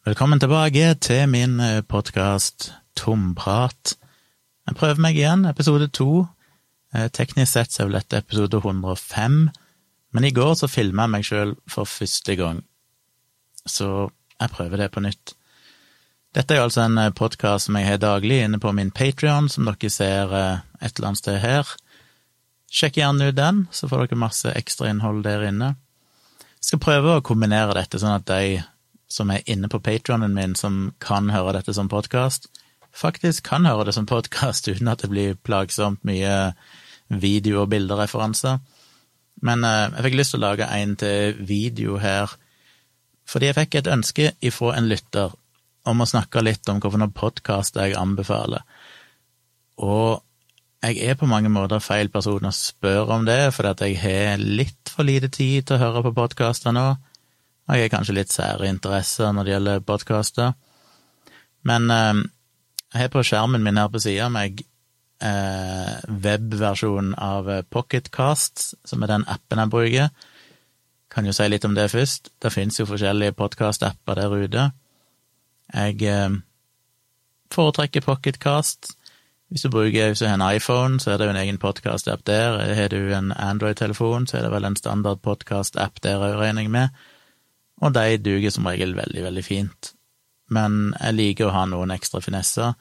Velkommen tilbake til min podkast Tomprat. Jeg prøver meg igjen, episode to. Eh, teknisk sett så er vel dette episode 105, men i går så filma jeg meg sjøl for første gang, så jeg prøver det på nytt. Dette er altså en podkast som jeg har daglig inne på min Patrion, som dere ser eh, et eller annet sted her. Sjekk gjerne ut den, så får dere masse ekstra innhold der inne. Jeg skal prøve å kombinere dette sånn at de som er inne på patronen min, som kan høre dette som podkast, faktisk kan høre det som podkast uten at det blir plagsomt mye video- og bildereferanser. Men eh, jeg fikk lyst til å lage en til video her, fordi jeg fikk et ønske ifra en lytter om å snakke litt om hvilken podkast jeg anbefaler. Og jeg er på mange måter feil person å spørre om det, fordi at jeg har litt for lite tid til å høre på podkaster nå jeg har kanskje litt sære interesser når det gjelder podkaster. Men eh, jeg har på skjermen min her på sida meg eh, webversjonen av Pocketcast, som er den appen jeg bruker. Kan jo si litt om det først. Det finnes jo forskjellige podkast-apper der ute. Jeg eh, foretrekker Pocketcast. Hvis du bruker hvis du har en iPhone, så er det jo en egen podkast-app der. Har du en Android-telefon, så er det vel en standard podkast-app der òg, regner jeg med og de duger som regel veldig, veldig fint. Men jeg liker å ha noen ekstra finesser.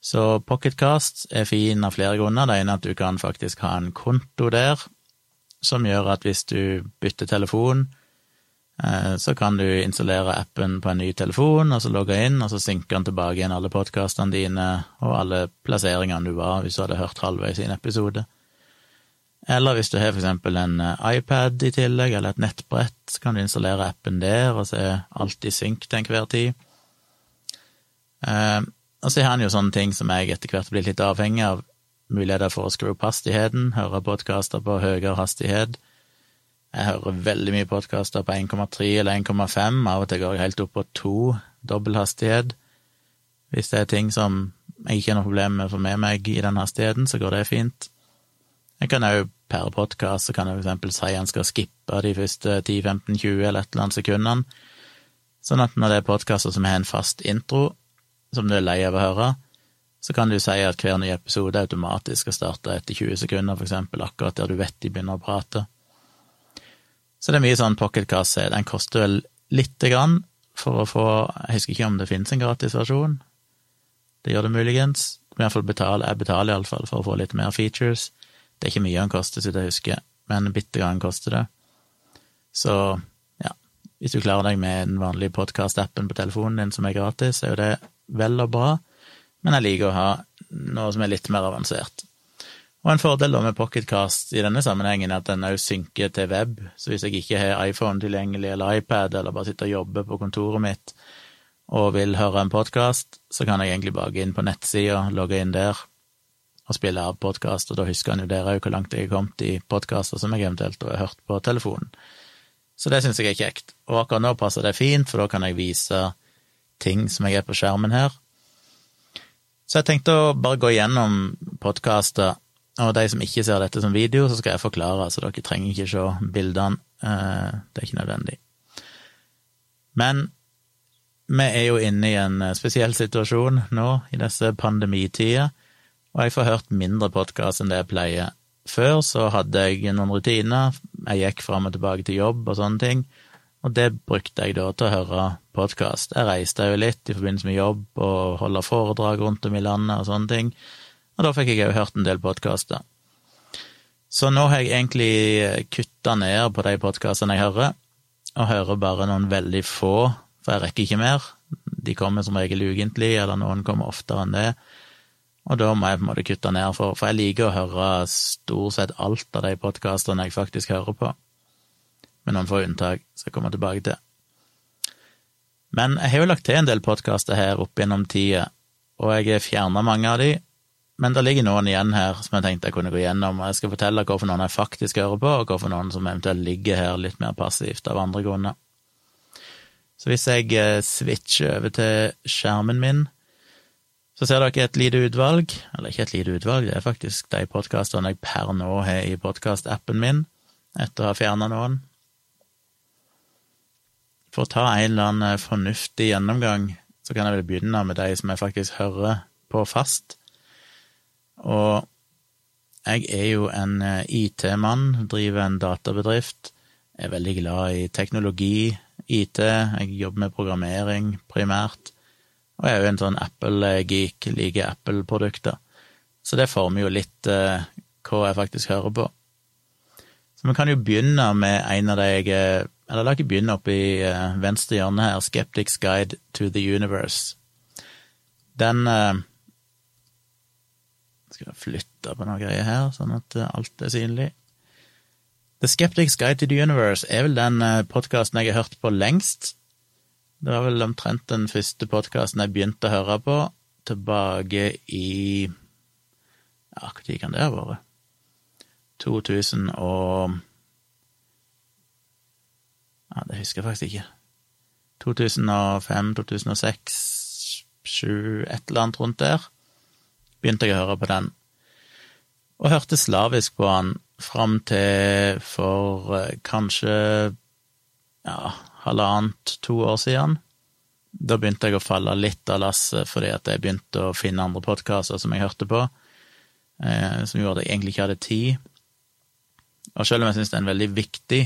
Så Pocketcast er fin av flere grunner. Det ene er at du kan faktisk ha en konto der, som gjør at hvis du bytter telefon, eh, så kan du installere appen på en ny telefon, og så logge inn, og så synker den tilbake igjen alle podkastene dine og alle plasseringene du var hvis du hadde hørt halvveis i en episode. Eller hvis du har eksempel en eh, iPad i tillegg, eller et nettbrett, så kan du installere appen der og se alt i synk til enhver tid. Eh, og så har han jo sånne ting som jeg etter hvert blir litt avhengig av. Muligheter for å skru opp hastigheten, høre podkaster på høyere hastighet. Jeg hører veldig mye podkaster på 1,3 eller 1,5, av og til går jeg helt opp på to dobbel hastighet. Hvis det er ting som jeg ikke har noe problem med å få med meg i den hastigheten, så går det fint. Jeg kan òg per podkast så kan jeg for eksempel si han skal skippe de første 10-15-20 eller et eller annet sekundene, sånn at når det er podkaster som har en fast intro, som du er lei av å høre, så kan du si at hver ny episode automatisk skal starte etter 20 sekunder, for eksempel, akkurat der du vet de begynner å prate. Så det er mye sånn pocketcast, den koster vel lite grann for å få Jeg husker ikke om det finnes en gratisversjon. Det gjør det muligens. Men jeg betaler, jeg betaler iallfall for å få litt mer features. Det er ikke mye han koster, så jeg husker, men bitte grann koster det. Så ja, hvis du klarer deg med den vanlige podkast-appen på telefonen din som er gratis, er jo det vel og bra, men jeg liker å ha noe som er litt mer avansert. Og en fordel da med Pocketcast i denne sammenhengen er at den òg synker til web, så hvis jeg ikke har iPhone tilgjengelig eller iPad, eller bare sitter og jobber på kontoret mitt og vil høre en podkast, så kan jeg egentlig bare gå inn på nettsida, logge inn der, og spille av podkast, og da husker han jo dere òg hvor langt jeg er kommet i podkaster som jeg eventuelt har hørt på telefonen. Så det syns jeg er kjekt. Og akkurat nå passer det fint, for da kan jeg vise ting som jeg er på skjermen her. Så jeg tenkte å bare gå gjennom podkaster, og de som ikke ser dette som video, så skal jeg forklare, så dere trenger ikke se bildene. Eh, det er ikke nødvendig. Men vi er jo inne i en spesiell situasjon nå, i disse pandemitider og jeg får hørt mindre podkast enn det jeg pleier. Før så hadde jeg noen rutiner, jeg gikk fram og tilbake til jobb og sånne ting, og det brukte jeg da til å høre podkast. Jeg reiste jo litt i forbindelse med jobb og holde foredrag rundt om i landet og sånne ting, og da fikk jeg jo hørt en del podkaster. Så nå har jeg egentlig kutta ned på de podkastene jeg hører, og hører bare noen veldig få, for jeg rekker ikke mer. De kommer som regel ukentlig, eller noen kommer oftere enn det. Og da må jeg på en måte kutte ned, for, for jeg liker å høre stort sett alt av de podkastene jeg faktisk hører på, med noen få unntak, som jeg kommer tilbake til. Men jeg har jo lagt til en del podkaster her opp gjennom tida, og jeg har fjerna mange av de, men det ligger noen igjen her som jeg tenkte jeg kunne gå gjennom, og jeg skal fortelle hvorfor noen jeg faktisk hører på, og hvorfor noen som eventuelt ligger her litt mer passivt av andre grunner. Så hvis jeg eh, switcher over til skjermen min, så ser dere et lite utvalg, eller ikke et lite utvalg, det er faktisk de podkastene jeg per nå har i podkastappen min, etter å ha fjerna noen. For å ta en eller annen fornuftig gjennomgang, så kan jeg vel begynne med de som jeg faktisk hører på fast. Og jeg er jo en eh, IT-mann, driver en databedrift, er veldig glad i teknologi, IT, jeg jobber med programmering primært, og jeg er jo en sånn Apple-geek, liker Apple-produkter. Så det former jo litt eh, hva jeg faktisk hører på. Så vi kan jo begynne med en av de jeg Eller la ikke begynne oppe i uh, venstre hjørne her, Skeptics Guide to the Universe. Den eh, Skal jeg flytte på noen greier her, sånn at uh, alt er synlig. The Skeptics Guide to the Universe er vel den uh, podkasten jeg har hørt på lengst. Det var vel omtrent den første podkasten jeg begynte å høre på, tilbake i Ja, når kan det ha vært? 2000 og Ja, det husker jeg faktisk ikke. 2005, 2006, 2007, et eller annet rundt der, begynte jeg å høre på den. Og hørte slavisk på han fram til for eh, kanskje ja, halvannet, to år siden. Da begynte jeg å falle litt av lasset fordi at jeg begynte å finne andre podkaster som jeg hørte på, eh, som gjorde at jeg egentlig ikke hadde tid. Og selv om jeg syns det er en veldig viktig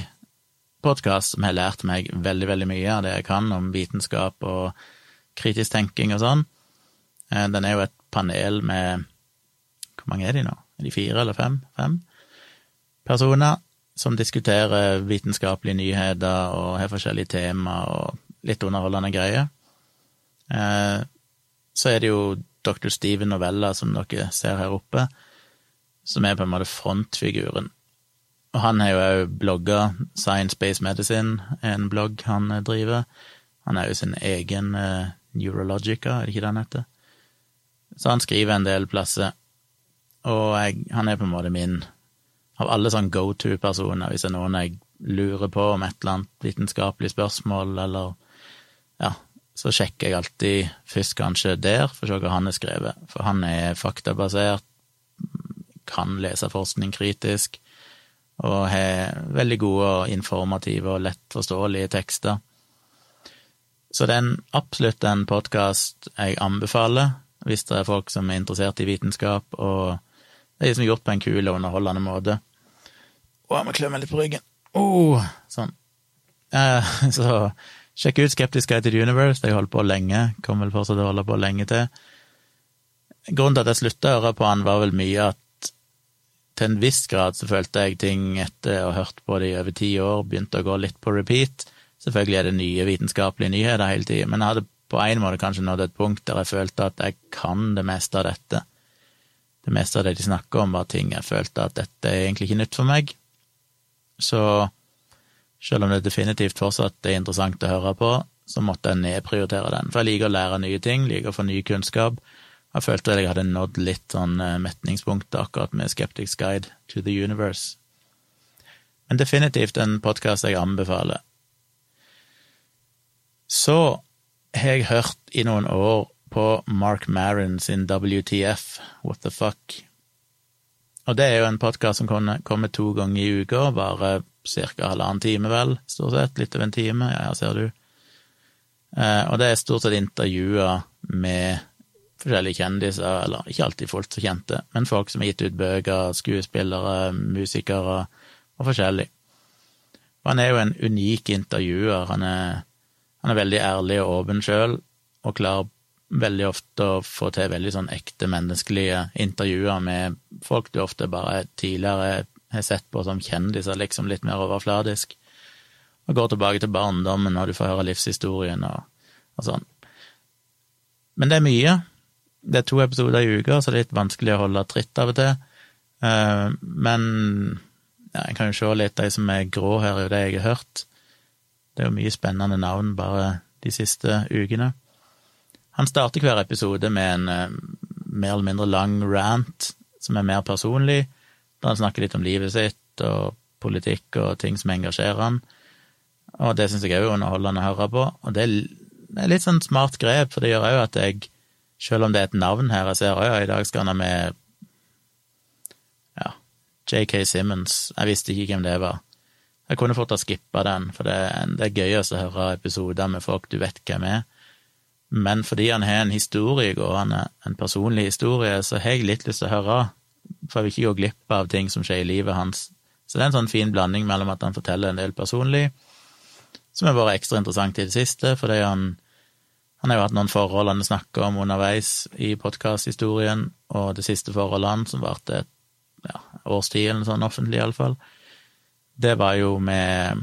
podkast som har lært meg veldig, veldig mye av det jeg kan om vitenskap og kritisk tenking og sånn, eh, den er jo et panel med Hvor mange er de nå? Er de fire eller fem? Fem personer som diskuterer vitenskapelige nyheter og har forskjellige tema og litt underholdende greier. Eh, så er det jo Dr. Steven Novella, som dere ser her oppe, som er på en måte frontfiguren og han har jo òg blogga Science Based Medicine, en blogg han eh, driver. Han er jo sin egen uh, Neurologica, er det ikke det han heter? Så han skriver en del plasser, og jeg, han er på en måte min Av alle sånne go to-personer, hvis det er noen jeg lurer på om et eller annet vitenskapelig spørsmål, eller Ja, så sjekker jeg alltid først kanskje der, for å se hva han har skrevet. For han er faktabasert, kan lese forskning kritisk og har veldig gode og informative og lett forståelige tekster. Så det er absolutt en podkast jeg anbefaler hvis det er folk som er interessert i vitenskap, og det er liksom gjort på en kul og underholdende måte. Å, jeg må klø meg litt på ryggen. Oh, sånn. Eh, så sjekk ut Skeptisk Guide to the Universe, jeg holdt på lenge, kommer vel fortsatt til å holde på lenge til. Grunnen til at jeg slutta å høre på han, var vel mye at til en viss grad så følte jeg ting etter å ha hørt på det i over ti år, begynte å gå litt på repeat. Selvfølgelig er det nye vitenskapelige nyheter hele tida, men jeg hadde på en måte kanskje nådd et punkt der jeg følte at jeg kan det meste av dette. Det meste av det de snakker om, var ting jeg følte at dette er egentlig ikke nytt for meg. Så selv om det definitivt fortsatt er interessant å høre på, så måtte jeg nedprioritere den. For jeg liker å lære nye ting, liker å få ny kunnskap, jeg følte at jeg hadde nådd litt sånn metningspunktet akkurat med Skeptics Guide to the Universe. Men definitivt en podkast jeg anbefaler. Så har jeg hørt i noen år på Mark Maron sin WTF, What the Fuck. Og det er jo en podkast som kommer to ganger i uka, bare ca. halvannen time, vel, stort sett. Litt over en time, ja, her ser du. Eh, og det er stort sett intervjuer med forskjellige kjendiser, eller ikke alltid folk så kjente, men folk som har gitt ut bøker, skuespillere, musikere og forskjellig. Og han er jo en unik intervjuer. Han er, han er veldig ærlig og åpen sjøl, og klarer veldig ofte å få til veldig sånn ekte menneskelige intervjuer med folk du ofte bare tidligere har sett på som kjendiser, liksom litt mer overfladisk, og går tilbake til barndommen, og du får høre livshistorien og, og sånn. Men det er mye, det er to episoder i uka, så det er litt vanskelig å holde tritt av og til. Eh, men ja, jeg kan jo se litt de som er grå her, er jo det jeg har hørt. Det er jo mye spennende navn bare de siste ukene. Han starter hver episode med en eh, mer eller mindre lang rant som er mer personlig, der han snakker litt om livet sitt og politikk og ting som engasjerer han. Og det syns jeg òg er underholdende å høre på. Og det er litt sånn smart grep, for det gjør òg at jeg selv om det er et navn her. Jeg ser òg i dag skal han ha med ja, JK Simmons. Jeg visste ikke hvem det var. Jeg kunne fort ha skippa den, for det, det er gøyest å høre episoder med folk du vet hvem er. Men fordi han har en historie gående, en personlig historie, så har jeg litt lyst til å høre, for jeg vil ikke gå glipp av ting som skjer i livet hans. Så det er en sånn fin blanding mellom at han forteller en del personlig, som har vært ekstra interessant i det siste, fordi han han har jo hatt noen forhold han snakker om underveis i podkasthistorien, og det siste forholdet han, som varte et ja, års tid eller noe sånt offentlig, iallfall, det var jo med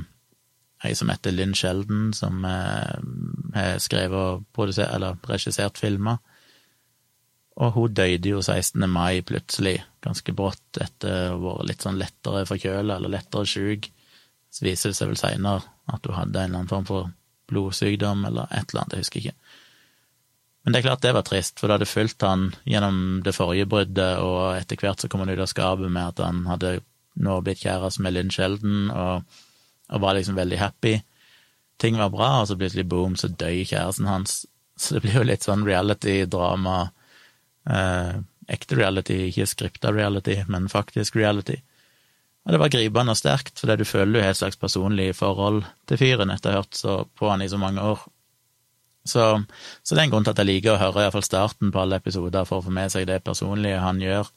ei som heter Lynn Sheldon, som eh, har skrevet og produsert, eller regissert filmer. Og hun døde jo 16. mai plutselig, ganske brått, etter å ha vært litt sånn lettere forkjøla eller lettere sjuk. Så viser det seg vel seinere at hun hadde en eller annen form for blodsykdom eller et eller annet, jeg husker ikke. Men det er klart det var trist, for det hadde fulgt han gjennom det forrige bruddet, og etter hvert så kom han ut av skapet med at han hadde nå blitt kjæreste med Lynn Sheldon, og, og, var liksom veldig happy. Ting var bra, og så plutselig boom, så døy kjæresten hans. Så det blir jo litt sånn reality-drama. Eh, ekte reality, ikke skripta reality, men faktisk reality. Og det var gripende og sterkt, fordi du føler du har et slags personlig forhold til fyren etter å ha hørt på han i så mange år. Så, så, det er en grunn til at jeg liker å høre iallfall starten på alle episoder, for å få med seg det personlige han gjør.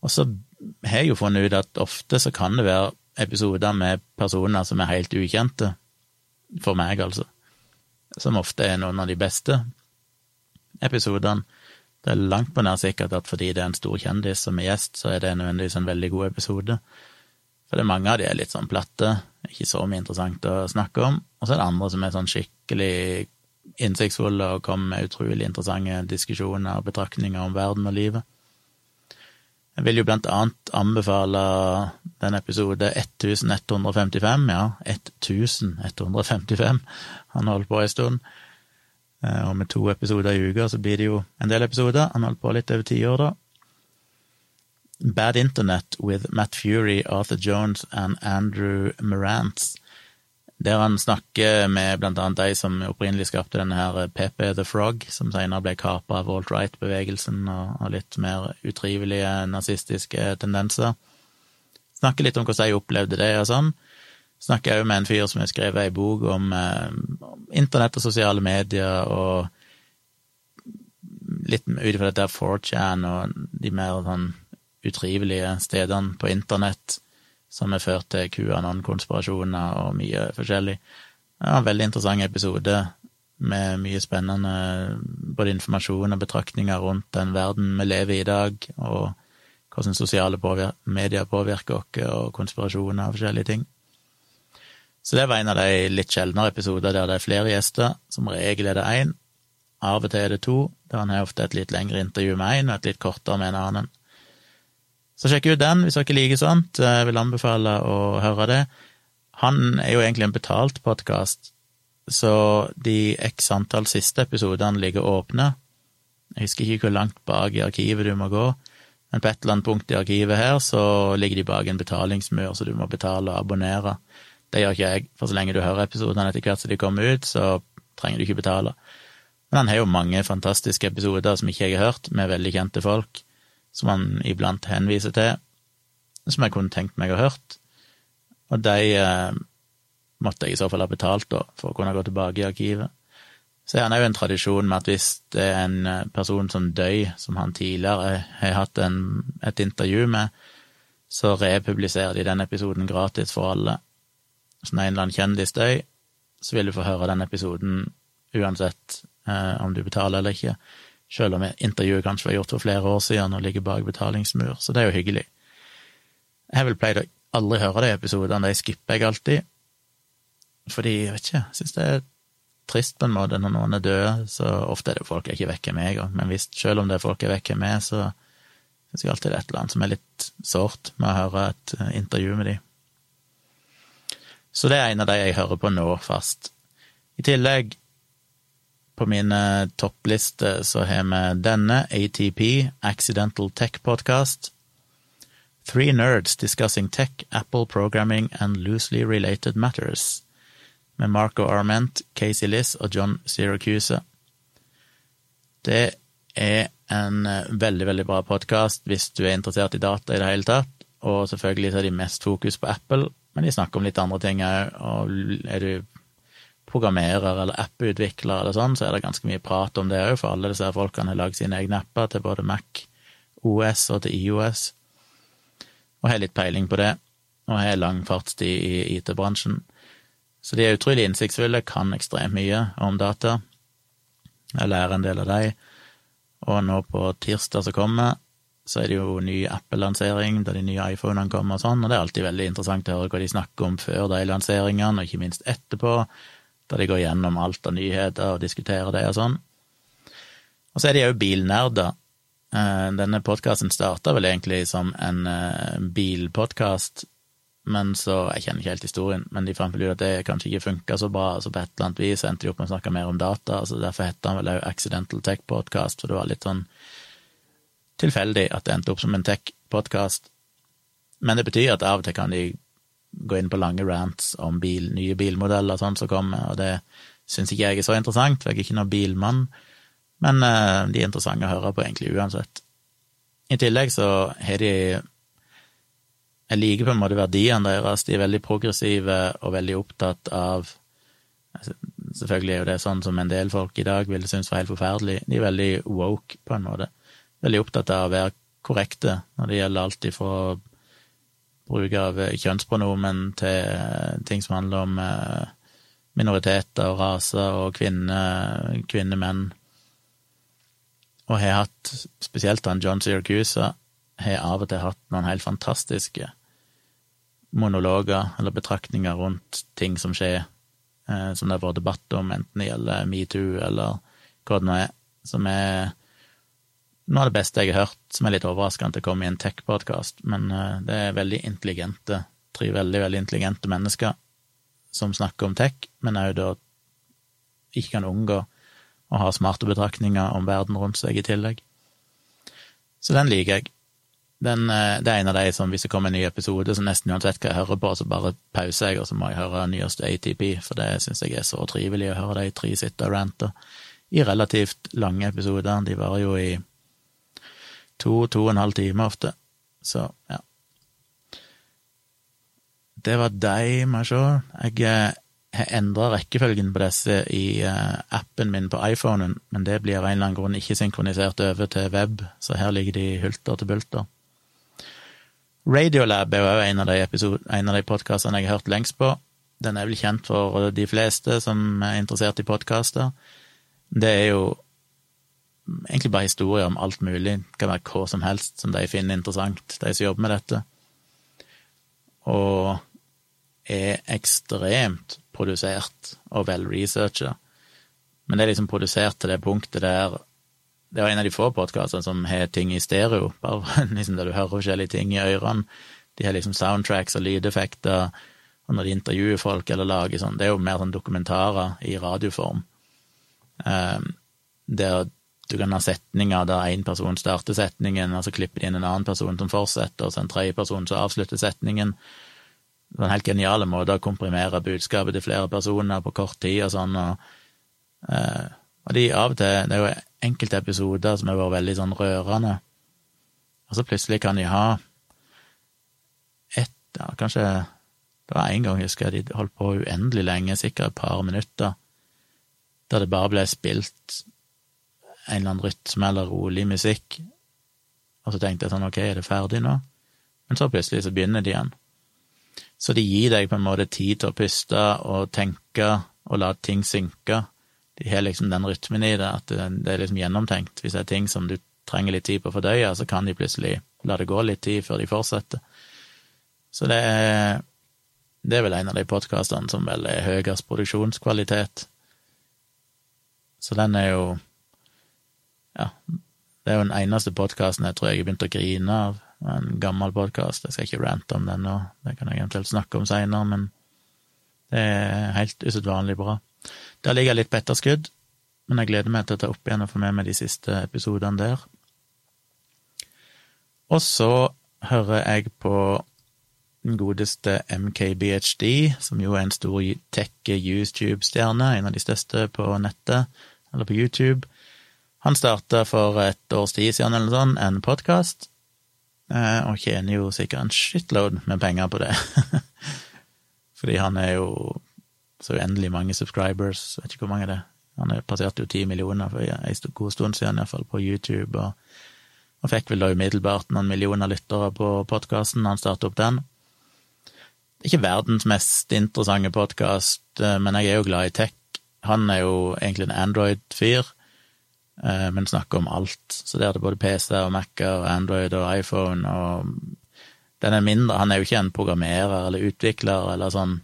Og så har jeg jo funnet ut at ofte så kan det være episoder med personer som er helt ukjente, for meg altså, som ofte er noen av de beste episodene. Det er langt på nær sikkert at fordi det er en stor kjendis som er gjest, så er det nødvendigvis en veldig god episode. For det er mange av de er litt sånn platte, ikke så mye interessant å snakke om. Og så er det andre som er sånn skikkelig innsiktsfulle og kommer med utrolig interessante diskusjoner og betraktninger om verden og livet. Jeg vil jo blant annet anbefale den episode 1155, ja, 1155. Han holdt på en stund. Eh, og med to episoder i uka så blir det jo en del episoder. Han holdt på litt over ti år, da. Bad Internet with Matt Fury, Arthur Jones and Andrew Morantz, der han snakker med blant annet de som opprinnelig skapte denne her PP The Frog, som senere ble kapra av alt-right-bevegelsen og, litt mer utrivelige nazistiske tendenser. Snakker litt om hvordan de opplevde det og sånn. Snakker òg med en fyr som har skrevet ei bok om, eh, om internett og sosiale medier, og litt ut ifra dette 4chan og de mer sånn utrivelige stedene på internett som har ført til QAnon-konspirasjoner og mye forskjellig. Var en veldig interessant episode med mye spennende både informasjon og betraktninger rundt den verden vi lever i i dag, og hvordan sosiale påvir medier påvirker oss, og konspirasjoner og forskjellige ting. Så det var en av de litt sjeldnere episoder der det er flere gjester. Som regel er det én, av og til er det to, der han har ofte et litt lengre intervju med én og et litt kortere med en annen. Så sjekk ut den hvis dere liker sånt. Jeg vil anbefale å høre det. Han er jo egentlig en betalt podkast, så de x antall siste episodene ligger åpne. Jeg husker ikke hvor langt bak i arkivet du må gå, men på et eller annet punkt i arkivet her så ligger de bak en betalingsmur, så du må betale og abonnere. Det gjør ikke jeg, for så lenge du hører episodene etter hvert som de kommer ut, så trenger du ikke betale. Men han har jo mange fantastiske episoder som ikke jeg har hørt, med veldig kjente folk, som han iblant henviser til, som jeg kunne tenkt meg å hørt. Og de eh, måtte jeg i så fall ha betalt, da, for å kunne gå tilbake i arkivet. Så er jo en tradisjon med at hvis det er en eh, person som døy, som han tidligere har hatt en, et intervju med, så republiserer de den episoden gratis for alle. Så når en eller annen kjendis dør, så vil du få høre den episoden uansett eh, om du betaler eller ikke, selv om intervjuet kanskje var gjort for flere år siden og ligger bak betalingsmur, så det er jo hyggelig. Jeg vil pleid å aldri høre de episodene, de skipper jeg alltid, fordi, jeg vet ikke, jeg synes det er trist på en måte når noen er døde, så ofte er det folk jeg ikke vekker meg, men hvis, selv om det er folk jeg vekker med, så syns jeg alltid det er et eller annet som er litt sårt med å høre et eh, intervju med dem. Så det er en av de jeg hører på nå fast. I tillegg, på mine topplister, så har vi denne, ATP, Accidental Tech Podcast. Three nerds discussing tech, Apple programming and loosely related matters. Med Marco Arment, Casey Liss og John Syracuse. Det er en eh, veldig, veldig bra podkast hvis du er interessert i data i det hele tatt, og selvfølgelig så er de mest fokus på Apple, men de snakker om litt andre ting òg, og er du programmerer eller apputvikler eller sånn, så er det ganske mye prat om det òg, for alle disse folkene har lagd sine egne apper til både Mac, OS og til IOS, og har litt peiling på det, og har lang fartstid i IT-bransjen. Så de er utrolig innsiktsfulle, kan ekstremt mye om data. Jeg lærer en del av dem. Og nå på tirsdag som kommer, så er det jo ny Apple-lansering, da de nye iPhonene kommer og sånn, og det er alltid veldig interessant å høre hva de snakker om før de lanseringene, og ikke minst etterpå, da de går gjennom alt av nyheter og diskuterer det og sånn. Og så er de òg bilnerder. Eh, denne podkasten starta vel egentlig som en eh, bilpodkast, men så Jeg kjenner ikke helt historien, men de fant vel ut at det kanskje ikke funka så bra, så på et eller annet vis endte de opp med å snakke mer om data, så derfor heter han vel òg Accidental Tech Podcast, for det var litt sånn tilfeldig at det endte opp som en tech-podkast. Men det betyr at av og til kan de gå inn på lange rants om bil, nye bilmodeller og sånn som kommer, og det syns ikke jeg er så interessant, for jeg er ikke noen bilmann, men uh, de er interessante å høre på egentlig uansett. I tillegg så har de Jeg liker på en måte verdiene deres, de er veldig progressive og veldig opptatt av altså, Selvfølgelig er jo det sånn som en del folk i dag ville synes var helt forferdelig, de er veldig woke, på en måte. Veldig opptatt av å være korrekte når det gjelder alt ifra bruk av kjønnspronomen til eh, ting som handler om eh, minoriteter og raser og kvinner, kvinnemenn. Og har hatt, spesielt han John Syracuse, har av og til hatt noen helt fantastiske monologer eller betraktninger rundt ting som skjer, eh, som det har vært debatt om, enten det gjelder metoo eller hva det nå er, som er noe av det beste jeg har hørt, som er litt overraskende til å komme i en tech-podkast, men eh, det er veldig intelligente, tre veldig, veldig intelligente mennesker som snakker om tech, men òg da ikke kan unngå å ha smarte betraktninger om verden rundt seg i tillegg. Så den liker jeg. Den, eh, det er en av de som hvis det kommer en ny episode, så nesten uansett hva jeg hører på, så bare pauser jeg, og så må jeg høre nyeste ATP, for det syns jeg er så trivelig å høre de tre sitte og rante i relativt lange episoder. De varer jo i To, to og en halv time ofte. Så, ja. Det var deg, må jeg eh, har endra rekkefølgen på disse i uh, appen min på iPhonen, men det blir av en eller annen grunn ikke synkronisert over til web, så her ligger de hulter til bulter. Radiolab er jo en av de, en de podkastene jeg har hørt lengst på. Den er vel kjent for de fleste som er interessert i podkaster. Det er jo egentlig bare historier om alt mulig. Det kan være hva som helst som de finner interessant, de som jobber med dette. Og er ekstremt produsert og vel researcha. Men det er liksom produsert til det punktet der Det var en av de få podkastene som har ting i stereo, bare liksom der du hører forskjellige ting i ørene. De har liksom soundtracks og lydeffekter, og når de intervjuer folk eller lager sånn Det er jo mer sånn dokumentarer i radioform. Um, der du kan ha setninger der én person starter setningen, og så klipper de inn en annen person som fortsetter, og så en tredje person som avslutter setningen. Det var en helt genial måte å komprimere budskapet til flere personer på kort tid og sånn. Og, eh, og de av og til Det er jo enkelte episoder som har vært veldig sånn rørende, og så plutselig kan de ha ett, ja, kanskje Det var en gang, husker jeg, de holdt på uendelig lenge, sikkert et par minutter, der det bare ble spilt en eller annen rytme eller rolig musikk, og så tenkte jeg sånn, ok, er det ferdig nå? Men så plutselig så begynner de igjen. Så de gir deg på en måte tid til å puste og tenke og la ting synke. De har liksom den rytmen i det, at det er liksom gjennomtenkt. Hvis det er ting som du trenger litt tid på å fordøye, så kan de plutselig la det gå litt tid før de fortsetter. Så det er, det er vel en av de podkastene som vel er høyest produksjonskvalitet. Så den er jo ja, det er jo den eneste podkasten jeg tror jeg har begynt å grine av. En gammel podkast. Jeg skal ikke rante om den nå, det kan jeg eventuelt snakke om seinere, men det er helt usedvanlig bra. Der ligger jeg litt på etterskudd, men jeg gleder meg til å ta opp igjen og få med meg de siste episodene der. Og så hører jeg på den godeste MKBHD, som jo er en stor tech-YouTube-stjerne, en av de største på nettet, eller på YouTube. Han starta for et års tid siden eller sånn, en podkast, eh, og tjener jo sikkert en shitload med penger på det. Fordi han er jo så uendelig mange subscribers, vet ikke hvor mange det er. Han passerte jo ti millioner for en god stund siden, iallfall, på YouTube, og, og, fikk vel da umiddelbart noen millioner lyttere på podkasten når han startet opp den. Det er ikke verdens mest interessante podkast, eh, men jeg er jo glad i tech. Han er jo egentlig en Android-fyr, men snakker om alt. Så der er det både PC og Mac-er og Android og iPhone og den er mindre Han er jo ikke en programmerer eller utvikler eller sånn.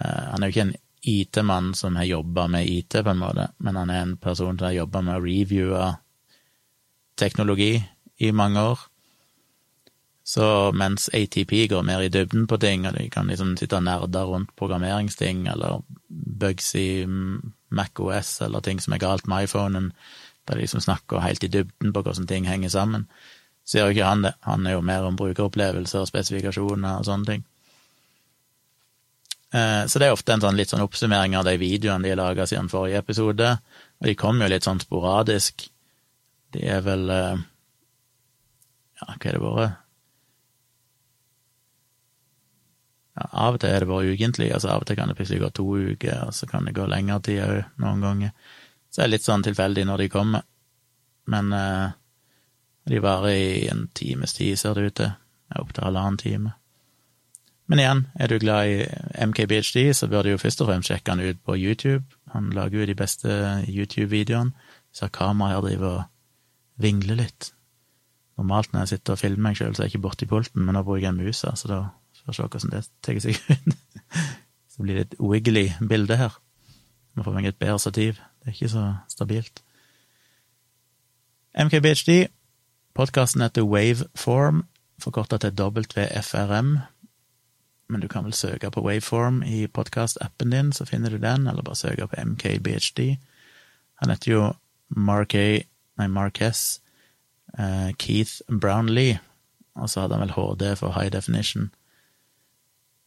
Eh, han er jo ikke en IT-mann som har jobba med IT, på en måte, men han er en person som har jobba med å reviewe teknologi i mange år. Så mens ATP går mer i dybden på ting, og de kan liksom sitte og nerde rundt programmeringsting eller bugs i MacOS eller ting som er galt med iPhonen, der de liksom snakker helt i dybden på hvordan ting henger sammen, så gjør jo ikke han det. Han er jo mer om brukeropplevelser og spesifikasjoner og sånne ting. Eh, så det er ofte en sånn litt sånn oppsummering av de videoene de har laga siden forrige episode, og de kommer jo litt sånn sporadisk. De er vel eh, Ja, hva er det vært? Ja, av og til er det bare ukentlig, altså av og til kan det plutselig gå to uker, og så kan det gå lengre tid òg, noen ganger. Så det er litt sånn tilfeldig når de kommer. Men eh, de varer i en times tid, ser det ut til. Opptil halvannen time. Men igjen, er du glad i MKBHD, så bør du jo først og fremst sjekke han ut på YouTube. Han lager jo de beste YouTube-videoene. Så kameraet her driver og vingler litt. Normalt når jeg sitter og filmer meg sjøl, så er jeg ikke borti pulten, men nå bruker jeg musa, så da får vi se hvordan det tar seg ut. så blir det et wiggly bilde her. Må få meg et bedre stativ. Det er ikke så stabilt. MKBHD, podkasten heter Waveform, forkorta til WFRM men du kan vel søke på Waveform i podkastappen din, så finner du den, eller bare søke på MKBHD. Han heter jo Mark nei, Marques uh, Keith Brownlee, og så hadde han vel HD for high definition.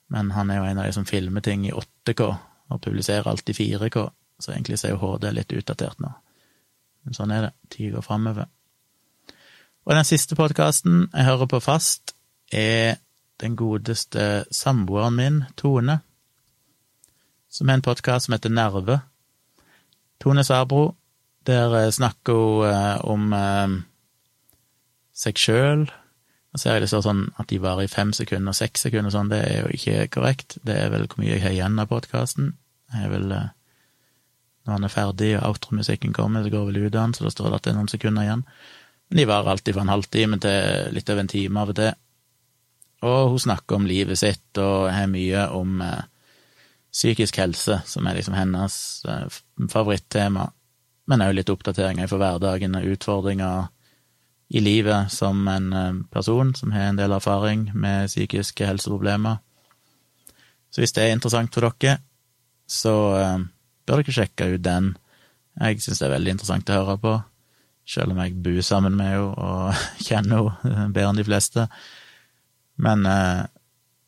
Men han er jo en av de som filmer ting i 8K, og publiserer alt i 4K, så egentlig så er jo HD litt utdatert nå. Men sånn er det, tida går framover. Og den siste podkasten jeg hører på fast, er den godeste samboeren min, Tone, som har en podkast som heter Nerve. Tone Sabro, der eh, snakker hun eh, om eh, seg sjøl. Nå ser jeg det står sånn at de varer i fem sekunder og seks sekunder og sånn, det er jo ikke korrekt. Det er vel hvor mye jeg har igjen av podkasten. Jeg er vel Når han er ferdig og outromusikken kommer, så går vel ut den, så da står det at det er noen sekunder igjen. Men de varer alltid fra en halvtime til litt over en time av og til. Og hun snakker om livet sitt og har mye om eh, psykisk helse, som er liksom hennes eh, favorittema, men òg litt oppdateringer for hverdagen og utfordringer i livet som en eh, person som har en del erfaring med psykiske helseproblemer. Så hvis det er interessant for dere, så eh, bør dere sjekke ut den. Jeg syns det er veldig interessant å høre på, selv om jeg bor sammen med henne og kjenner henne bedre enn de fleste. Men uh,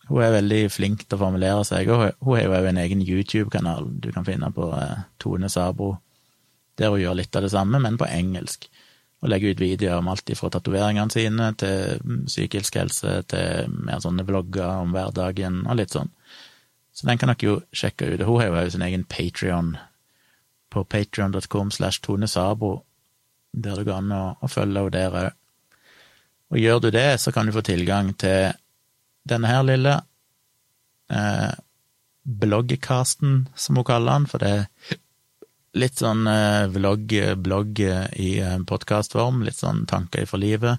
hun er veldig flink til å formulere seg, og hun har jo en egen YouTube-kanal du kan finne på uh, Tone Sabro, der hun gjør litt av det samme, men på engelsk. Og legger ut videoer om alt fra tatoveringene sine til mm, psykisk helse, til mer sånne vlogger om hverdagen og litt sånn. Så den kan dere jo sjekke ut. Hun har jo sin egen Patrion på patrion.com slash Tone Sabro, der det går an å, å følge henne der òg. Og gjør du det, så kan du få tilgang til denne her lille eh, bloggcasten, som hun kaller den, for det er litt sånn eh, vlogg, blogg i eh, podkastform, litt sånn tanker for livet,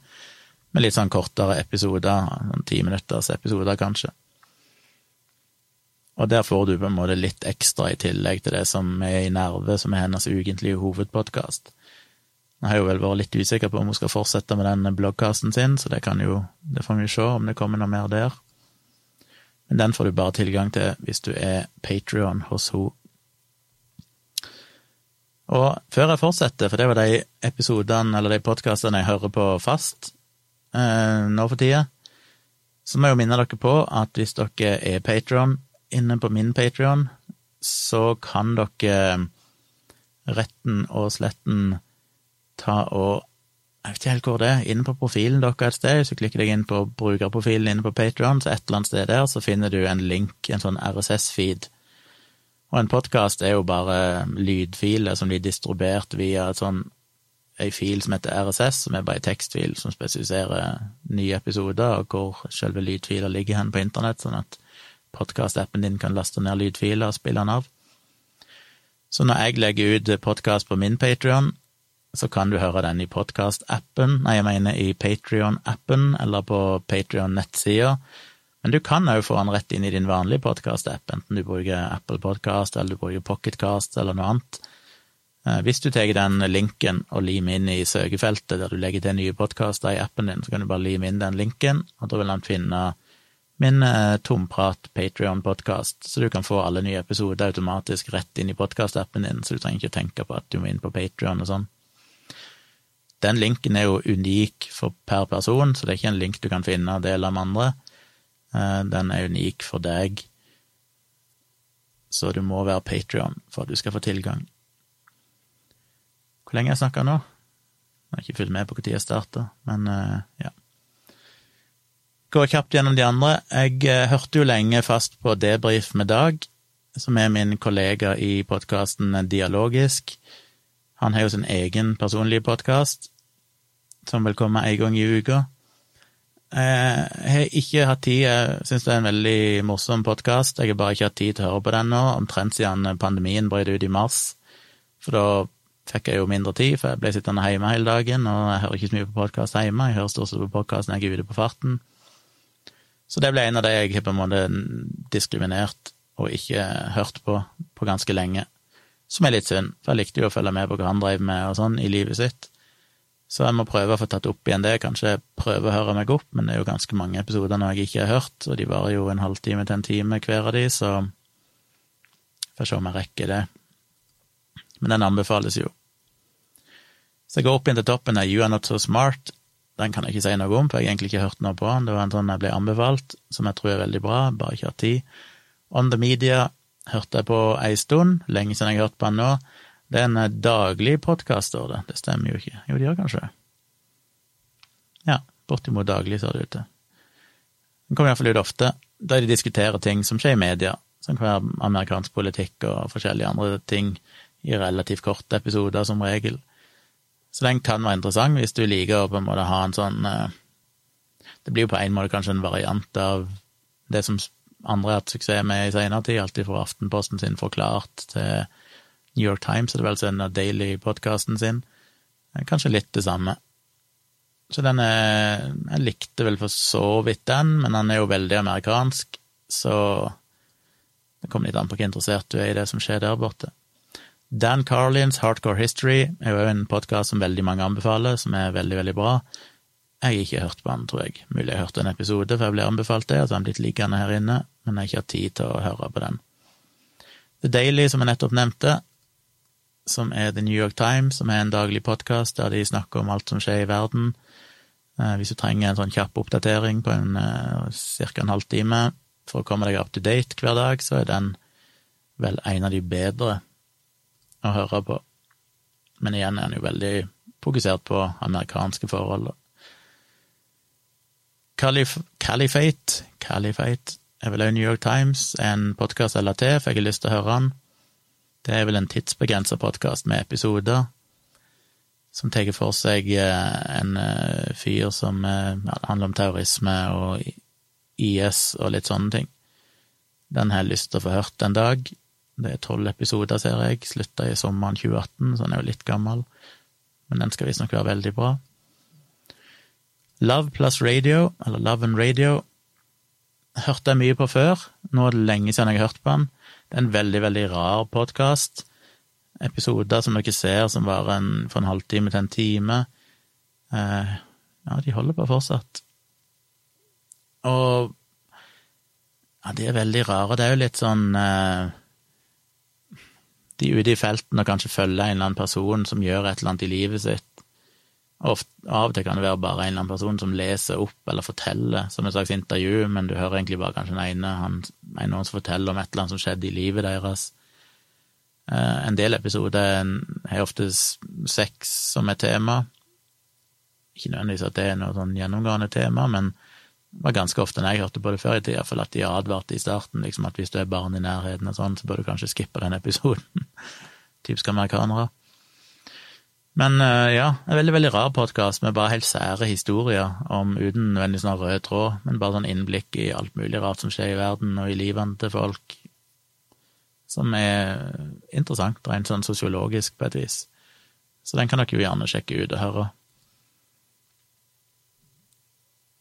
med litt sånn kortere episoder, sånn ti minutters episoder, kanskje. Og der får du på en måte litt ekstra i tillegg til det som er i Nerve, som er hennes ukentlige hovedpodkast. Jeg har jo vel vært litt usikker på om hun skal fortsette med den bloggkasten sin, så det kan jo, det får vi se om det kommer noe mer der. Men den får du bare tilgang til hvis du er Patrion hos henne. Og før jeg fortsetter, for det var de episodene eller de podkastene jeg hører på fast eh, nå for tida, så må jeg jo minne dere på at hvis dere er Patrion inne på min Patrion, så kan dere retten og sletten ta og Jeg vet ikke helt hvor det er. Inne på profilen deres et sted, så klikker deg inn på brukerprofilen inne på Patrion, så et eller annet sted der så finner du en link, en sånn RSS-feed. Og en podkast er jo bare lydfiler som blir distribuert via et sånn ei fil som heter RSS, som er bare ei tekstfil som spesifiserer nye episoder, og hvor selve lydfiler ligger hen på internett, sånn at podkast-appen din kan laste ned lydfiler og spille den av. Så når jeg legger ut podkast på min Patrion, så kan du høre den i podkastappen, nei, jeg mener i Patrion-appen, eller på Patrion-nettsida. Men du kan òg få den rett inn i din vanlige podkast-app, enten du bruker Apple Podcast, eller du bruker Pocketcast, eller noe annet. Eh, hvis du tar den linken og limer inn i søkefeltet der du legger til nye podkaster i appen din, så kan du bare lime inn den linken, og da vil han finne min eh, tomprat Patrion-podkast, så du kan få alle nye episoder automatisk rett inn i podkast-appen din, så du trenger ikke tenke på at du må inn på Patrion og sånn. Den linken er jo unik for per person, så det er ikke en link du kan finne og dele med andre. Eh, den er unik for deg, så du må være Patrion for at du skal få tilgang. Hvor lenge har jeg snakka nå? Jeg har ikke fulgt med på når jeg starta, men uh, ja. Går kjapt gjennom de andre. Jeg uh, hørte jo lenge fast på Debrif med Dag, som er min kollega i podkasten Dialogisk. Han har jo sin egen personlige podkast, som vil komme en gang i uka. Eh, jeg har ikke hatt tid, jeg syns det er en veldig morsom podkast. Jeg har bare ikke hatt tid til å høre på den nå, omtrent siden pandemien brøt ut i mars. For da fikk jeg jo mindre tid, for jeg ble sittende hjemme hele dagen, og jeg hører ikke så mye på podkast hjemme, jeg hører stort sett på podkast når jeg er ute på farten. Så det ble en av de jeg på en måte diskriminert og ikke hørt på på ganske lenge, som er litt synd, for jeg likte jo å følge med på hva han drev med og sånn i livet sitt. Så jeg må prøve å få tatt opp igjen det, kanskje prøve å høre meg opp, men det er jo ganske mange episoder nå jeg ikke har hørt, og de varer jo en halvtime til en time hver av de, så får se om jeg rekker det men den anbefales jo. Så jeg går opp igjen til toppen av You Are Not So Smart. Den kan jeg ikke si noe om, for jeg har egentlig ikke hørt noe på den. Det var en sånn jeg ble anbefalt, som jeg tror er veldig bra, bare ikke har tid. On The Media hørte jeg på ei stund, lenge siden jeg har hørt på den nå. Det er en eh, daglig podkast, står det. Det stemmer jo ikke. Jo, det gjør kanskje det. Ja, bortimot daglig, ser det ut til. Den kommer iallfall ut ofte, der de diskuterer ting som skjer i media, som være amerikansk politikk og forskjellige andre ting i relativt korte episoder, som regel. Så den kan være interessant hvis du liker å på en måte ha en sånn eh, Det blir jo på en måte kanskje en variant av det som andre har hatt suksess med i senere tid, alltid fra Aftenposten sin Forklart til New York Times, er det vel så den daily-podkasten sin. Kanskje litt det samme. Så den er Jeg likte vel for så vidt den, men den er jo veldig amerikansk, så det kommer litt an på hvor interessert du er i det som skjer der borte. Dan Carlins Hardcore History er jo en podkast som veldig mange anbefaler, som er veldig, veldig bra. Jeg har ikke hørt på den, tror jeg. Mulig jeg har hørt en episode, for jeg ble anbefalt det, og så har den blitt liggende her inne, men jeg har ikke hatt tid til å høre på den. The Daily, som jeg nettopp nevnte, som er The New York Times, som er en daglig podkast der de snakker om alt som skjer i verden. Eh, hvis du trenger en sånn kjapp oppdatering på en uh, ca. en halvtime for å komme deg up to date hver dag, så er den vel en av de bedre å høre på. Men igjen er han jo veldig fokusert på amerikanske forhold. Calif Caliphate, Caliphate er vel også New York Times, en podkast eller til, fikk jeg lyst til å høre han. Det er vel en tidsbegrensa podkast med episoder som tar for seg eh, en eh, fyr som eh, ja, handler om terrorisme og IS og litt sånne ting. Den har jeg lyst til å få hørt en dag. Det er tolv episoder, ser jeg. Slutta i sommeren 2018, så den er jo litt gammel. Men den skal visstnok være veldig bra. Love plus radio, eller Love and Radio, hørte jeg mye på før. Nå er det lenge siden jeg har hørt på den. Det er en veldig, veldig rar podkast. Episoder som dere ser, som varer en, fra en halvtime til en time. Eh, ja, de holder på fortsatt. Og ja, de er veldig rare. Det er jo litt sånn eh, de ute i felten og kanskje følger en eller annen person som gjør et eller annet i livet sitt. Ofte, av og til kan det være bare en eller annen person som leser opp eller forteller som et slags intervju, men du hører egentlig bare kanskje den ene, han, en som forteller om et eller annet som skjedde i livet deres. Eh, en del episoder har ofte sex som et tema, Ikke nødvendigvis at det er noe sånn gjennomgående tema, men det var ganske ofte når jeg hørte på det før i tida, for at de advarte i starten liksom at hvis du er barn i nærheten og sånn, så bør du kanskje skippe den episoden. Typisk amerikanere. Men uh, ja, en veldig, veldig rar podkast med bare helt sære historier om uten nødvendigvis noen rød tråd, men bare sånn innblikk i alt mulig rart som skjer i verden og i livene til folk, som er interessant, rent sånn sosiologisk på et vis. Så den kan dere jo gjerne sjekke ut og høre.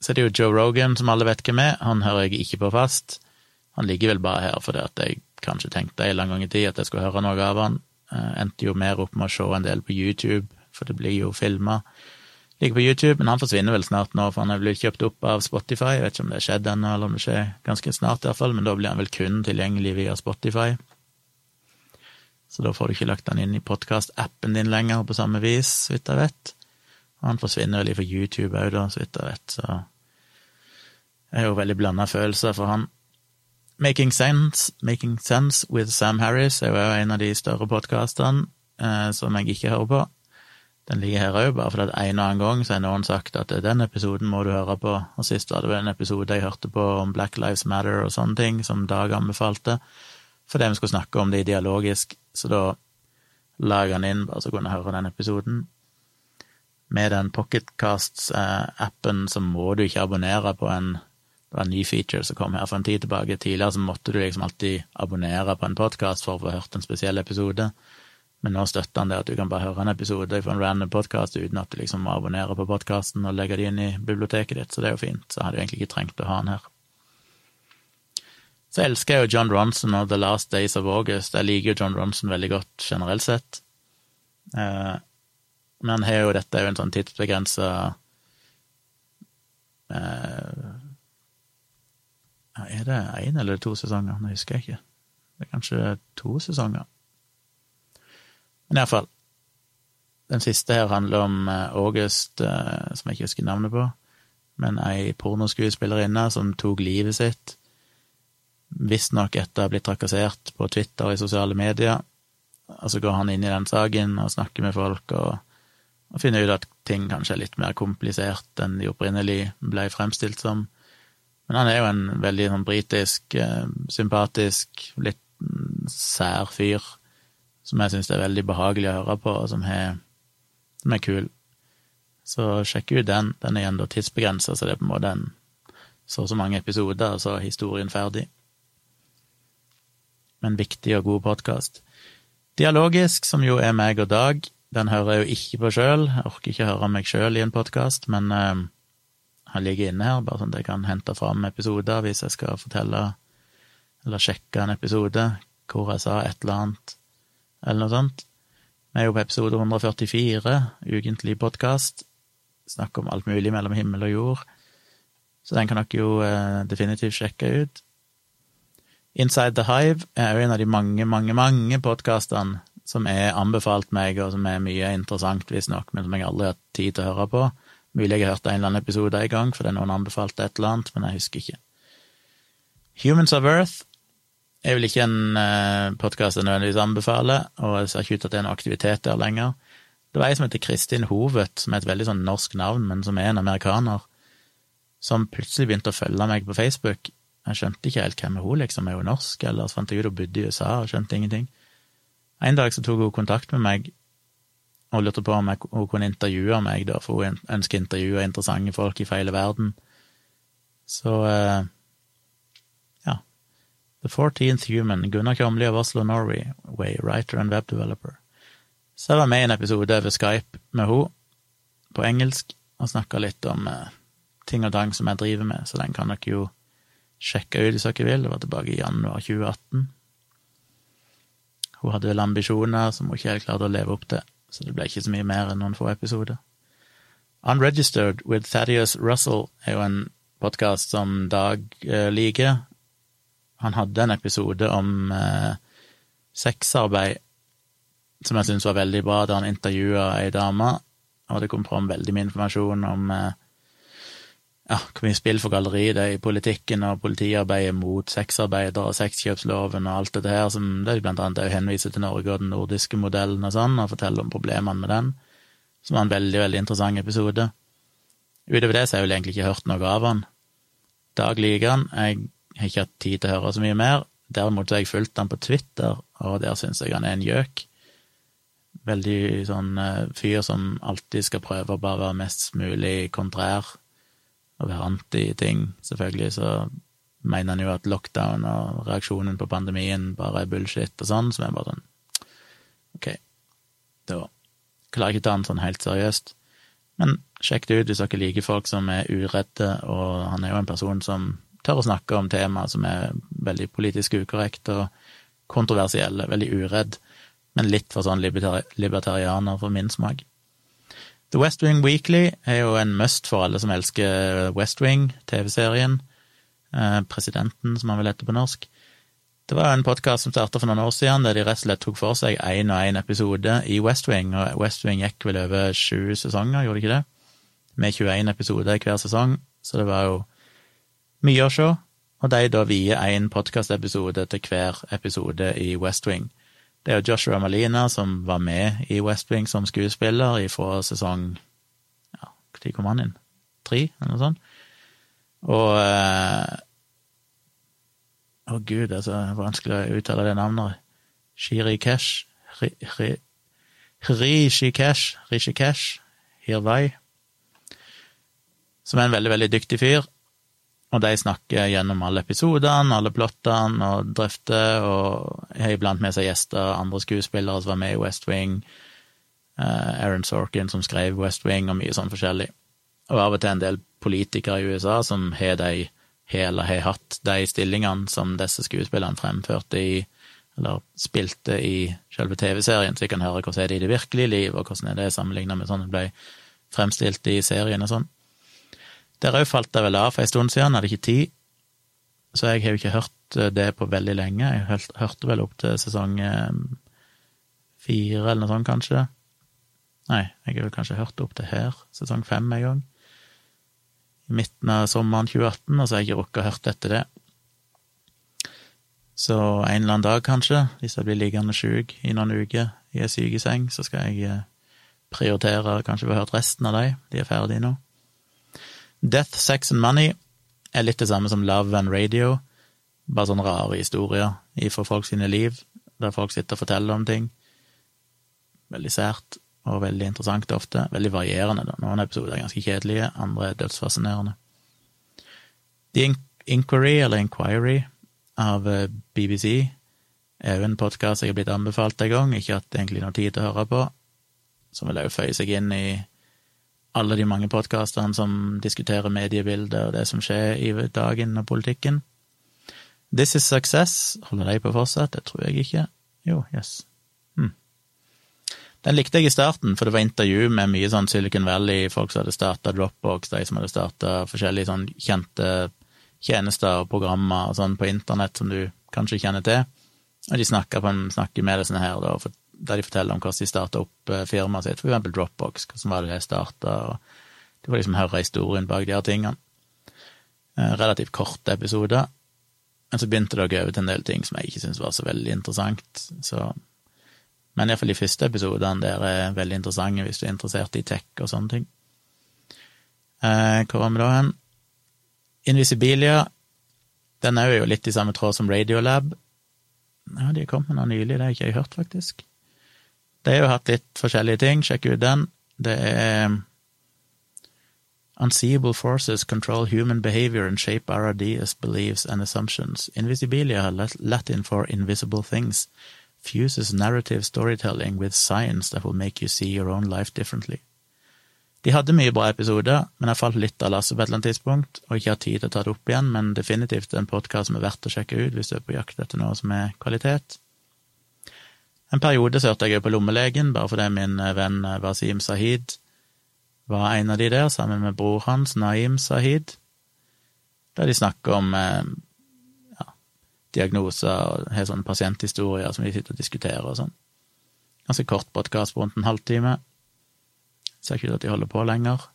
Så er det jo Joe Rogan, som alle vet hvem er. Han hører jeg ikke på fast. Han ligger vel bare her fordi at jeg kanskje tenkte en lang gang i tid at jeg skulle høre noe av han. Uh, endte jo mer opp med å se en del på YouTube, for det blir jo filma. Ligger på YouTube, men han forsvinner vel snart nå, for han er blitt kjøpt opp av Spotify. Jeg vet ikke om det har skjedd ennå, eller om det skjer ganske snart, i hvert fall, men da blir han vel kun tilgjengelig via Spotify. Så da får du ikke lagt han inn i podkast-appen din lenger på samme vis, så vidt jeg vet. Og han forsvinner vel ifra YouTube òg, da, så vidt jeg vet, så jeg har jo veldig blanda følelser for han. Making Sense, Making Sense with Sam Harris er jo en av de større podkastene eh, som jeg ikke hører på. Den ligger her òg, bare fordi at en og annen gang så har noen sagt at den episoden må du høre på, og sist var det en episode jeg hørte på om Black Lives Matter og sånne ting, som Dag anbefalte, fordi vi skulle snakke om det dialogisk, så da la han inn bare så kunne jeg høre den episoden. Med den Pocketcasts-appen så må du ikke abonnere på en det var en ny feature som kom her for en tid tilbake. Tidligere så måtte du liksom alltid abonnere på en podkast for å få hørt en spesiell episode, men nå støtter han det at du kan bare høre en episode fra en random podkast uten at du liksom må abonnere på podkasten og legge det inn i biblioteket ditt, så det er jo fint. Så jeg hadde du egentlig ikke trengt å ha den her. Så elsker jeg jo John Ronson og The Last Days of August. Jeg liker jo John Ronson veldig godt generelt sett. Eh, men har jo dette er jo en sånn tidsbegrensa eh, er det én eller to sesonger? Nå husker jeg ikke. Det er kanskje to sesonger. Men iallfall. Den siste her handler om eh, August, eh, som jeg ikke husker navnet på, men ei pornoskuespillerinne som tok livet sitt, visstnok etter å ha blitt trakassert på Twitter og i sosiale medier. Og så går han inn i den saken og snakker med folk og, og finner ut at ting kanskje er litt mer komplisert enn de opprinnelig ble fremstilt som. Men han er jo en veldig sånn britisk, eh, sympatisk, litt sær fyr som jeg syns er veldig behagelig å høre på, og som, er, som er kul. Så sjekk ut den. Den er igjen da tidsbegrensa, så det er på en måte en så og så mange episoder, og så er historien ferdig. Men viktig og god podkast. Dialogisk, som jo er meg og Dag, den hører jeg jo ikke på sjøl. Orker ikke høre meg sjøl i en podkast, men eh, han ligger inne her, bare sånn at jeg kan hente fram episoder hvis jeg skal fortelle eller sjekke en episode hvor jeg sa et eller annet, eller noe sånt. Vi er jo på episode 144, ukentlig podkast. Snakker om alt mulig mellom himmel og jord. Så den kan dere jo eh, definitivt sjekke ut. Inside the Hive er jo en av de mange, mange, mange podkastene som er anbefalt meg, og som er mye interessant, visstnok, men som jeg aldri har tid til å høre på. Mulig jeg har hørt en eller annen episode en gang, fordi noen anbefalte et eller annet, men jeg husker ikke. Humans of Earth er vel ikke en uh, podkast jeg nødvendigvis anbefaler, og jeg ser ikke ut til at det er noe aktivitet der lenger. Det var ei som heter Kristin Hovet, som er et veldig sånn norsk navn, men som er en amerikaner, som plutselig begynte å følge meg på Facebook. Jeg skjønte ikke helt hvem er hun liksom, er hun norsk, eller så fant jeg ut hun bodde i USA og skjønte ingenting. En dag så tok hun kontakt med meg og lurte på om jeg, hun kunne intervjue meg, da, for hun ønsker å intervjue interessante folk i feile verden. Så uh, ja. The Fourteenth Human, Gunnar Kjomli av Oslo Norway, writer and web developer. Så jeg var med i en episode over Skype med henne, på engelsk, og snakka litt om uh, ting og tang som jeg driver med, så den kan dere jo sjekke ut hvis dere vil. Det var tilbake i januar 2018. Hun hadde vel ambisjoner som hun ikke helt klarte å leve opp til så det ble ikke så mye mer enn noen få episoder. Unregistered with Thaddeus Russell er jo en podkast som Dag eh, liker. Han hadde en episode om eh, sexarbeid som jeg syntes var veldig bra, da han intervjua ei dame, og det kom fram veldig mye informasjon om eh, ja, hvor mye spill for galleri det er i politikken og politiarbeidet mot sexarbeidere og sexkjøpsloven og alt dette her, som det blant annet henviser til Norge og den nordiske modellen og sånn, og forteller om problemene med den, som var en veldig, veldig interessant episode. Utover det så har jeg vel egentlig ikke hørt noe av han. Dag liker han, jeg har ikke hatt tid til å høre så mye mer. Derimot har jeg fulgt han på Twitter, og der syns jeg han er en gjøk. Veldig sånn uh, fyr som alltid skal prøve å bare være mest mulig kontrær og være anti-ting. Selvfølgelig så mener han jo at lockdown og reaksjonen på pandemien bare er bullshit og sånn, som er bare sånn Ok, da klarer jeg ikke ta han sånn helt seriøst. Men sjekk det ut hvis dere liker folk som er uredde, og han er jo en person som tør å snakke om temaer som er veldig politisk ukorrekt og kontroversielle, veldig uredd, men litt for sånn libertarianer for min smak. The West Wing Weekly er jo en must for alle som elsker West Wing, TV-serien. Eh, presidenten, som han vil hete på norsk. Det var en podkast som starta for noen år siden, der de rett og slett tok for seg én og én episode i West Wing, og West Wing gikk vel over sju sesonger, gjorde det ikke det? Med 21 episoder hver sesong, så det var jo mye å se. Og de da vier én podkastepisode til hver episode i West Wing. Det er jo Joshua Malina som var med i West Wing som skuespiller fra sesong Ja, når kom han inn? Tre, eller noe sånt? Og eh, å, gud, det er vanskelig å uttale det navnet. Shirikesh Rishikesh Rishikesh Hirvai, som er en veldig, veldig dyktig fyr. Og de snakker gjennom alle episodene, alle plottene, og drøfter, og har iblant med seg gjester, andre skuespillere som var med i West Wing, uh, Aaron Sorkin som skrev West Wing, og mye sånn forskjellig. Og av og til en del politikere i USA som har de eller har hatt de stillingene som disse skuespillerne fremførte i, eller spilte i selve TV-serien, så jeg kan høre hvordan er det i det virkelige liv, og hvordan er det sammenlignet med sånn det ble fremstilt i serien og sånn. Der òg falt jeg vel av for en stund siden, hadde ikke tid, så jeg har jo ikke hørt eh, det på veldig lenge. Jeg hørte vel opp til sesong eh, fire eller noe sånt, kanskje. Nei, jeg har vel kanskje hørt opp til her, sesong fem en gang i midten av sommeren 2018, og så har jeg ikke rukket å høre etter det. Så en eller annen dag, kanskje, hvis jeg blir liggende sjuk i noen uker i ei sykeseng, så skal jeg eh, prioritere kanskje få hørt resten av dem. De er ferdige nå. Death, Sex and Money er litt det samme som Love and Radio, bare sånne rare historier fra folk sine liv, der folk sitter og forteller om ting. Veldig sært og veldig interessant ofte. Veldig varierende. Da. Noen episoder er ganske kjedelige, andre er dødsfascinerende. The Inquiry, eller Inquiry, av eh, BBC er jo en podkast jeg har blitt anbefalt en gang, ikke hatt egentlig noe tid til å høre på, som vil òg føye seg inn i alle de mange podkastene som diskuterer mediebildet og det som skjer i dagen og politikken. This is Success, holder de på fortsatt? Det tror jeg ikke. Jo, yes. Den likte jeg i starten, for det var intervju med mye sånn Silicon Valley, folk som hadde starta Dropbox, de som hadde starta forskjellige sånn kjente tjenester og programmer og sånn på internett som du kanskje kjenner til. Og de snakker, en, snakker med deg sånn her, da, der de forteller om hvordan de starta opp eh, firmaet sitt, eksempel Dropbox, hvordan var det de starta, og de får liksom høre historien bak de her tingene. Eh, relativt korte episoder. Men så begynte det å gå til en del ting som jeg ikke syntes var så veldig interessant, så men iallfall de første episodene der er veldig interessante hvis du er interessert i tech og sånne ting. Eh, hvor var vi da hen? Invisibilia. Den er jo litt i samme tråd som Radiolab. Ja, de kom med noe nylig, det har ikke jeg hørt, faktisk. De har jo hatt litt forskjellige ting, sjekk ut den. Det er Unseeable forces control human behavior and shape our ideas, beliefs and assumptions. Invisibilia Latin for invisible things fuses narrative storytelling with science that will make you see your own life differently. De hadde mye bra episoder, men jeg falt litt av lasset på et eller annet tidspunkt, og ikke har tid til å ta det opp igjen, men definitivt en podkast som er verdt å sjekke ut hvis du er på jakt etter noe som er kvalitet. En periode så hørte jeg òg på Lommelegen, bare fordi min venn Wasim Sahid var en av de der, sammen med bror hans, Naim Sahid, der de snakker om ja, diagnoser og har sånne pasienthistorier som de sitter og diskuterer og sånn. Ganske kort podkast på rundt en halvtime. Ser ikke ut at de holder på lenger.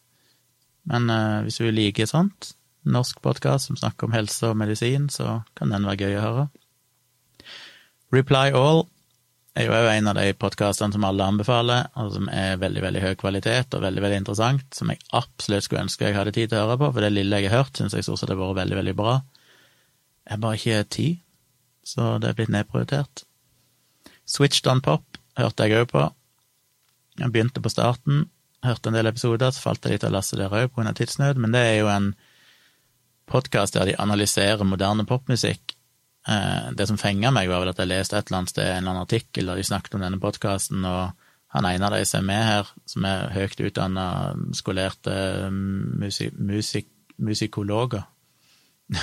Men eh, hvis du liker sånt, norsk podkast som snakker om helse og medisin, så kan den være gøy å høre. Reply All er jo en av de podkastene som alle anbefaler, og som er veldig, veldig høy kvalitet og veldig, veldig interessant, som jeg absolutt skulle ønske jeg hadde tid til å høre på, for det lille jeg har hørt, syns jeg stort sett har vært veldig, veldig bra. Jeg har bare ikke tid, så det er blitt nedprioritert. Switched on pop hørte jeg òg på. Jeg begynte på starten, hørte en del episoder, så falt jeg litt av lasset der òg pga. tidsnød, men det er jo en podkast der de analyserer moderne popmusikk det som fenga meg, var vel at jeg leste et eller annet sted en eller annen artikkel der de snakket om denne podkasten, og han ene av de som er med her, som er høyt utdanna, skolerte musik, musik, musikologer,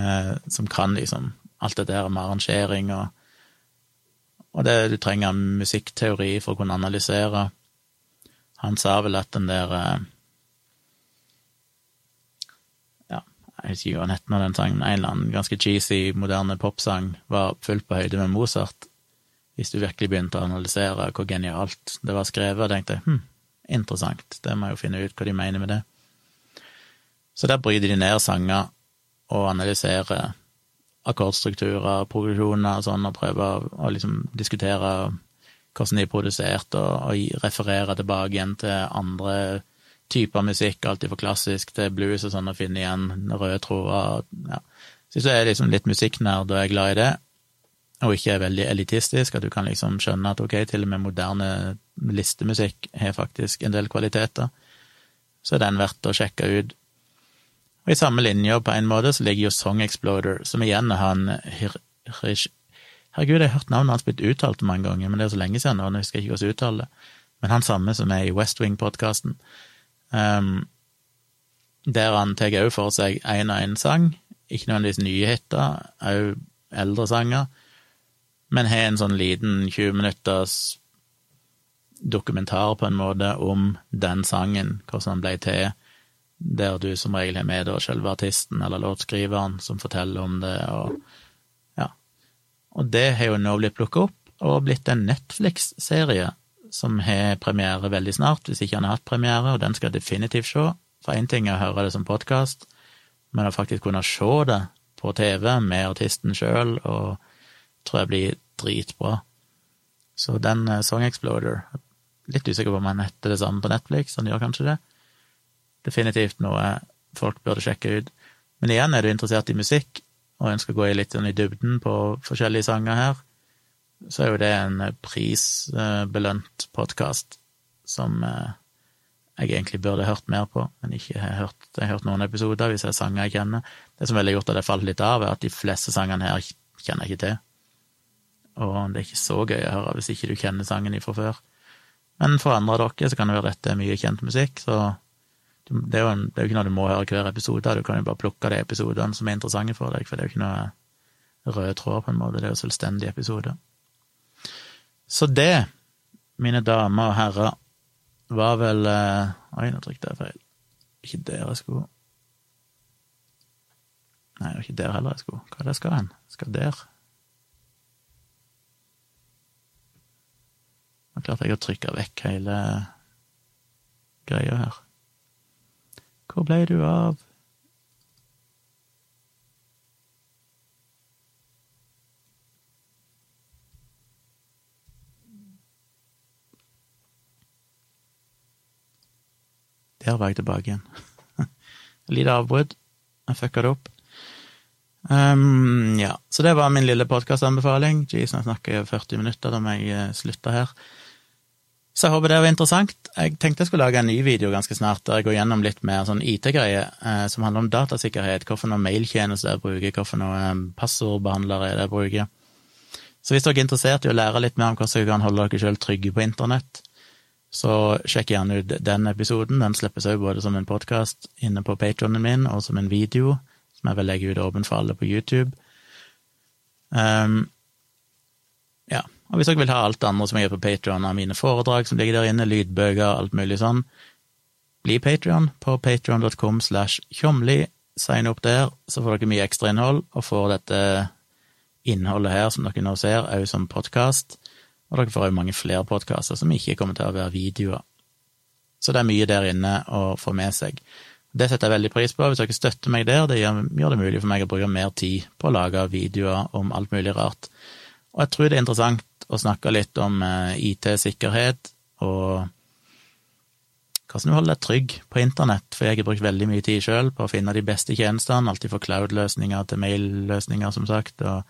eh, som kan liksom alt det der med arrangering og og det du trenger musikkteori for å kunne analysere. Han sa vel at den der eh, jeg husker ikke hva netten av den sangen, en eller annen ganske cheesy, moderne popsang, var fullt på høyde med Mozart. Hvis du virkelig begynte å analysere hvor genialt det var skrevet, tenkte hm, interessant, det må jeg jo finne ut hva de mener med det. Så der bryter de ned sanger og analyserer akkordstrukturer, progresjoner og sånn, og prøver å liksom diskutere hvordan de er produsert, og, og referere tilbake igjen til andre typer musikk, alltid for klassisk til blues og sånn, å finne igjen røde tråder. Ja. Syns jeg er liksom litt musikknerd og er glad i det, og ikke er veldig elitistisk, at du kan liksom skjønne at ok, til og med moderne listemusikk har faktisk en del kvaliteter, så er den verdt å sjekke ut. Og i samme linje, på en måte, så ligger jo Song Exploder, som igjen er han Herregud, jeg har hørt navnet hans blitt uttalt mange ganger, men det er så lenge siden nå, jeg husker ikke hvordan jeg uttaler det. Men han samme som er i West Wing-podkasten. Um, der han tar òg for seg én og én sang, ikke nødvendigvis nye hiter, òg eldre sanger, men har en sånn liten 20 minutters dokumentar, på en måte, om den sangen, hvordan den ble til, der du som regel har med da selve artisten eller låtskriveren som forteller om det, og ja. Og det har jo nå blitt plukka opp og blitt en Netflix-serie som har premiere veldig snart, hvis ikke han har hatt premiere, og den skal jeg definitivt se. For én ting er å høre det som podkast, men å faktisk kunne se det på TV med artisten sjøl, og tror jeg blir dritbra. Så den uh, Song Exploder Litt usikker på om han heter det samme på Netflix, han gjør kanskje det. Definitivt noe folk burde sjekke ut. Men igjen, er du interessert i musikk, og ønsker å gå litt sånn i dybden på forskjellige sanger her, så er jo det en prisbelønt podkast som eh, jeg egentlig burde hørt mer på, men ikke har hørt. Jeg har hørt noen episoder hvis jeg er sanger jeg kjenner. Det som vel har gjort at jeg falt litt av, er at de fleste sangene her kjenner jeg ikke til. Og det er ikke så gøy å høre hvis ikke du kjenner sangen ifra før. Men for andre av dere så kan det være dette mye kjent musikk, så det er, jo det er jo ikke noe du må høre hver episode, du kan jo bare plukke de episodene som er interessante for deg, for det er jo ikke noe røde tråd, på en måte, det er jo selvstendige episoder. Så det, mine damer og herrer, var vel eh, Oi, nå trykte jeg feil. Ikke der jeg skulle Nei, det var ikke der heller jeg skulle. Hva er det jeg skal hen? Skal der? Nå klarte jeg å trykke vekk hele greia her. Hvor ble du av? Der var jeg tilbake igjen. Lite avbrudd. Jeg fucka det opp. Um, ja, så det var min lille podkastanbefaling. Jeez, nå snakker jeg 40 minutter, da må jeg uh, slutte her. Så jeg håper det var interessant. Jeg tenkte jeg skulle lage en ny video ganske snart der jeg går gjennom litt mer sånn IT-greier eh, som handler om datasikkerhet, hvilke mailtjenester jeg bruker, hvilke um, passordbehandlere jeg bruker. Så hvis dere er interessert i å lære litt mer om hvordan dere kan holde dere sjøl trygge på internett, så sjekk gjerne ut den episoden. Den slippes òg både som en podkast inne på patronen min, og som en video, som jeg vil legge ut åpen for alle på YouTube. Um, ja, og hvis dere vil ha alt det andre som jeg gjør på Patrion, av mine foredrag som ligger der inne, lydbøker, alt mulig sånn, bli Patrion på patrion.com slash tjomli. Sign opp der, så får dere mye ekstrainnhold, og får dette innholdet her som dere nå ser, òg som podkast. Og dere får òg mange flere podkaster som ikke kommer til å være videoer. Så det er mye der inne å få med seg. Det setter jeg veldig pris på. Hvis dere støtter meg der, det gjør det mulig for meg å bruke mer tid på å lage videoer om alt mulig rart. Og jeg tror det er interessant å snakke litt om eh, IT-sikkerhet og hvordan du holder deg trygg på internett, for jeg har brukt veldig mye tid sjøl på å finne de beste tjenestene, alltid fra cloud-løsninger til mail-løsninger, som sagt, og,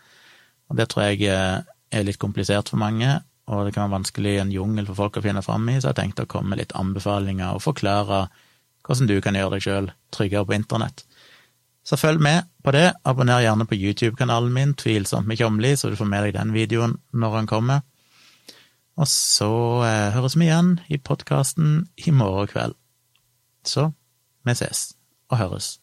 og, det tror jeg eh, er litt komplisert for mange, og det kan være vanskelig en jungel for folk å finne fram i, så jeg tenkte å komme med litt anbefalinger og forklare hvordan du kan gjøre deg sjøl tryggere på internett. Så følg med på det, abonner gjerne på YouTube-kanalen min, Tvilsomt med Kjomli, så du får med deg den videoen når den kommer. Og så eh, høres vi igjen i podkasten i morgen kveld. Så vi ses og høres.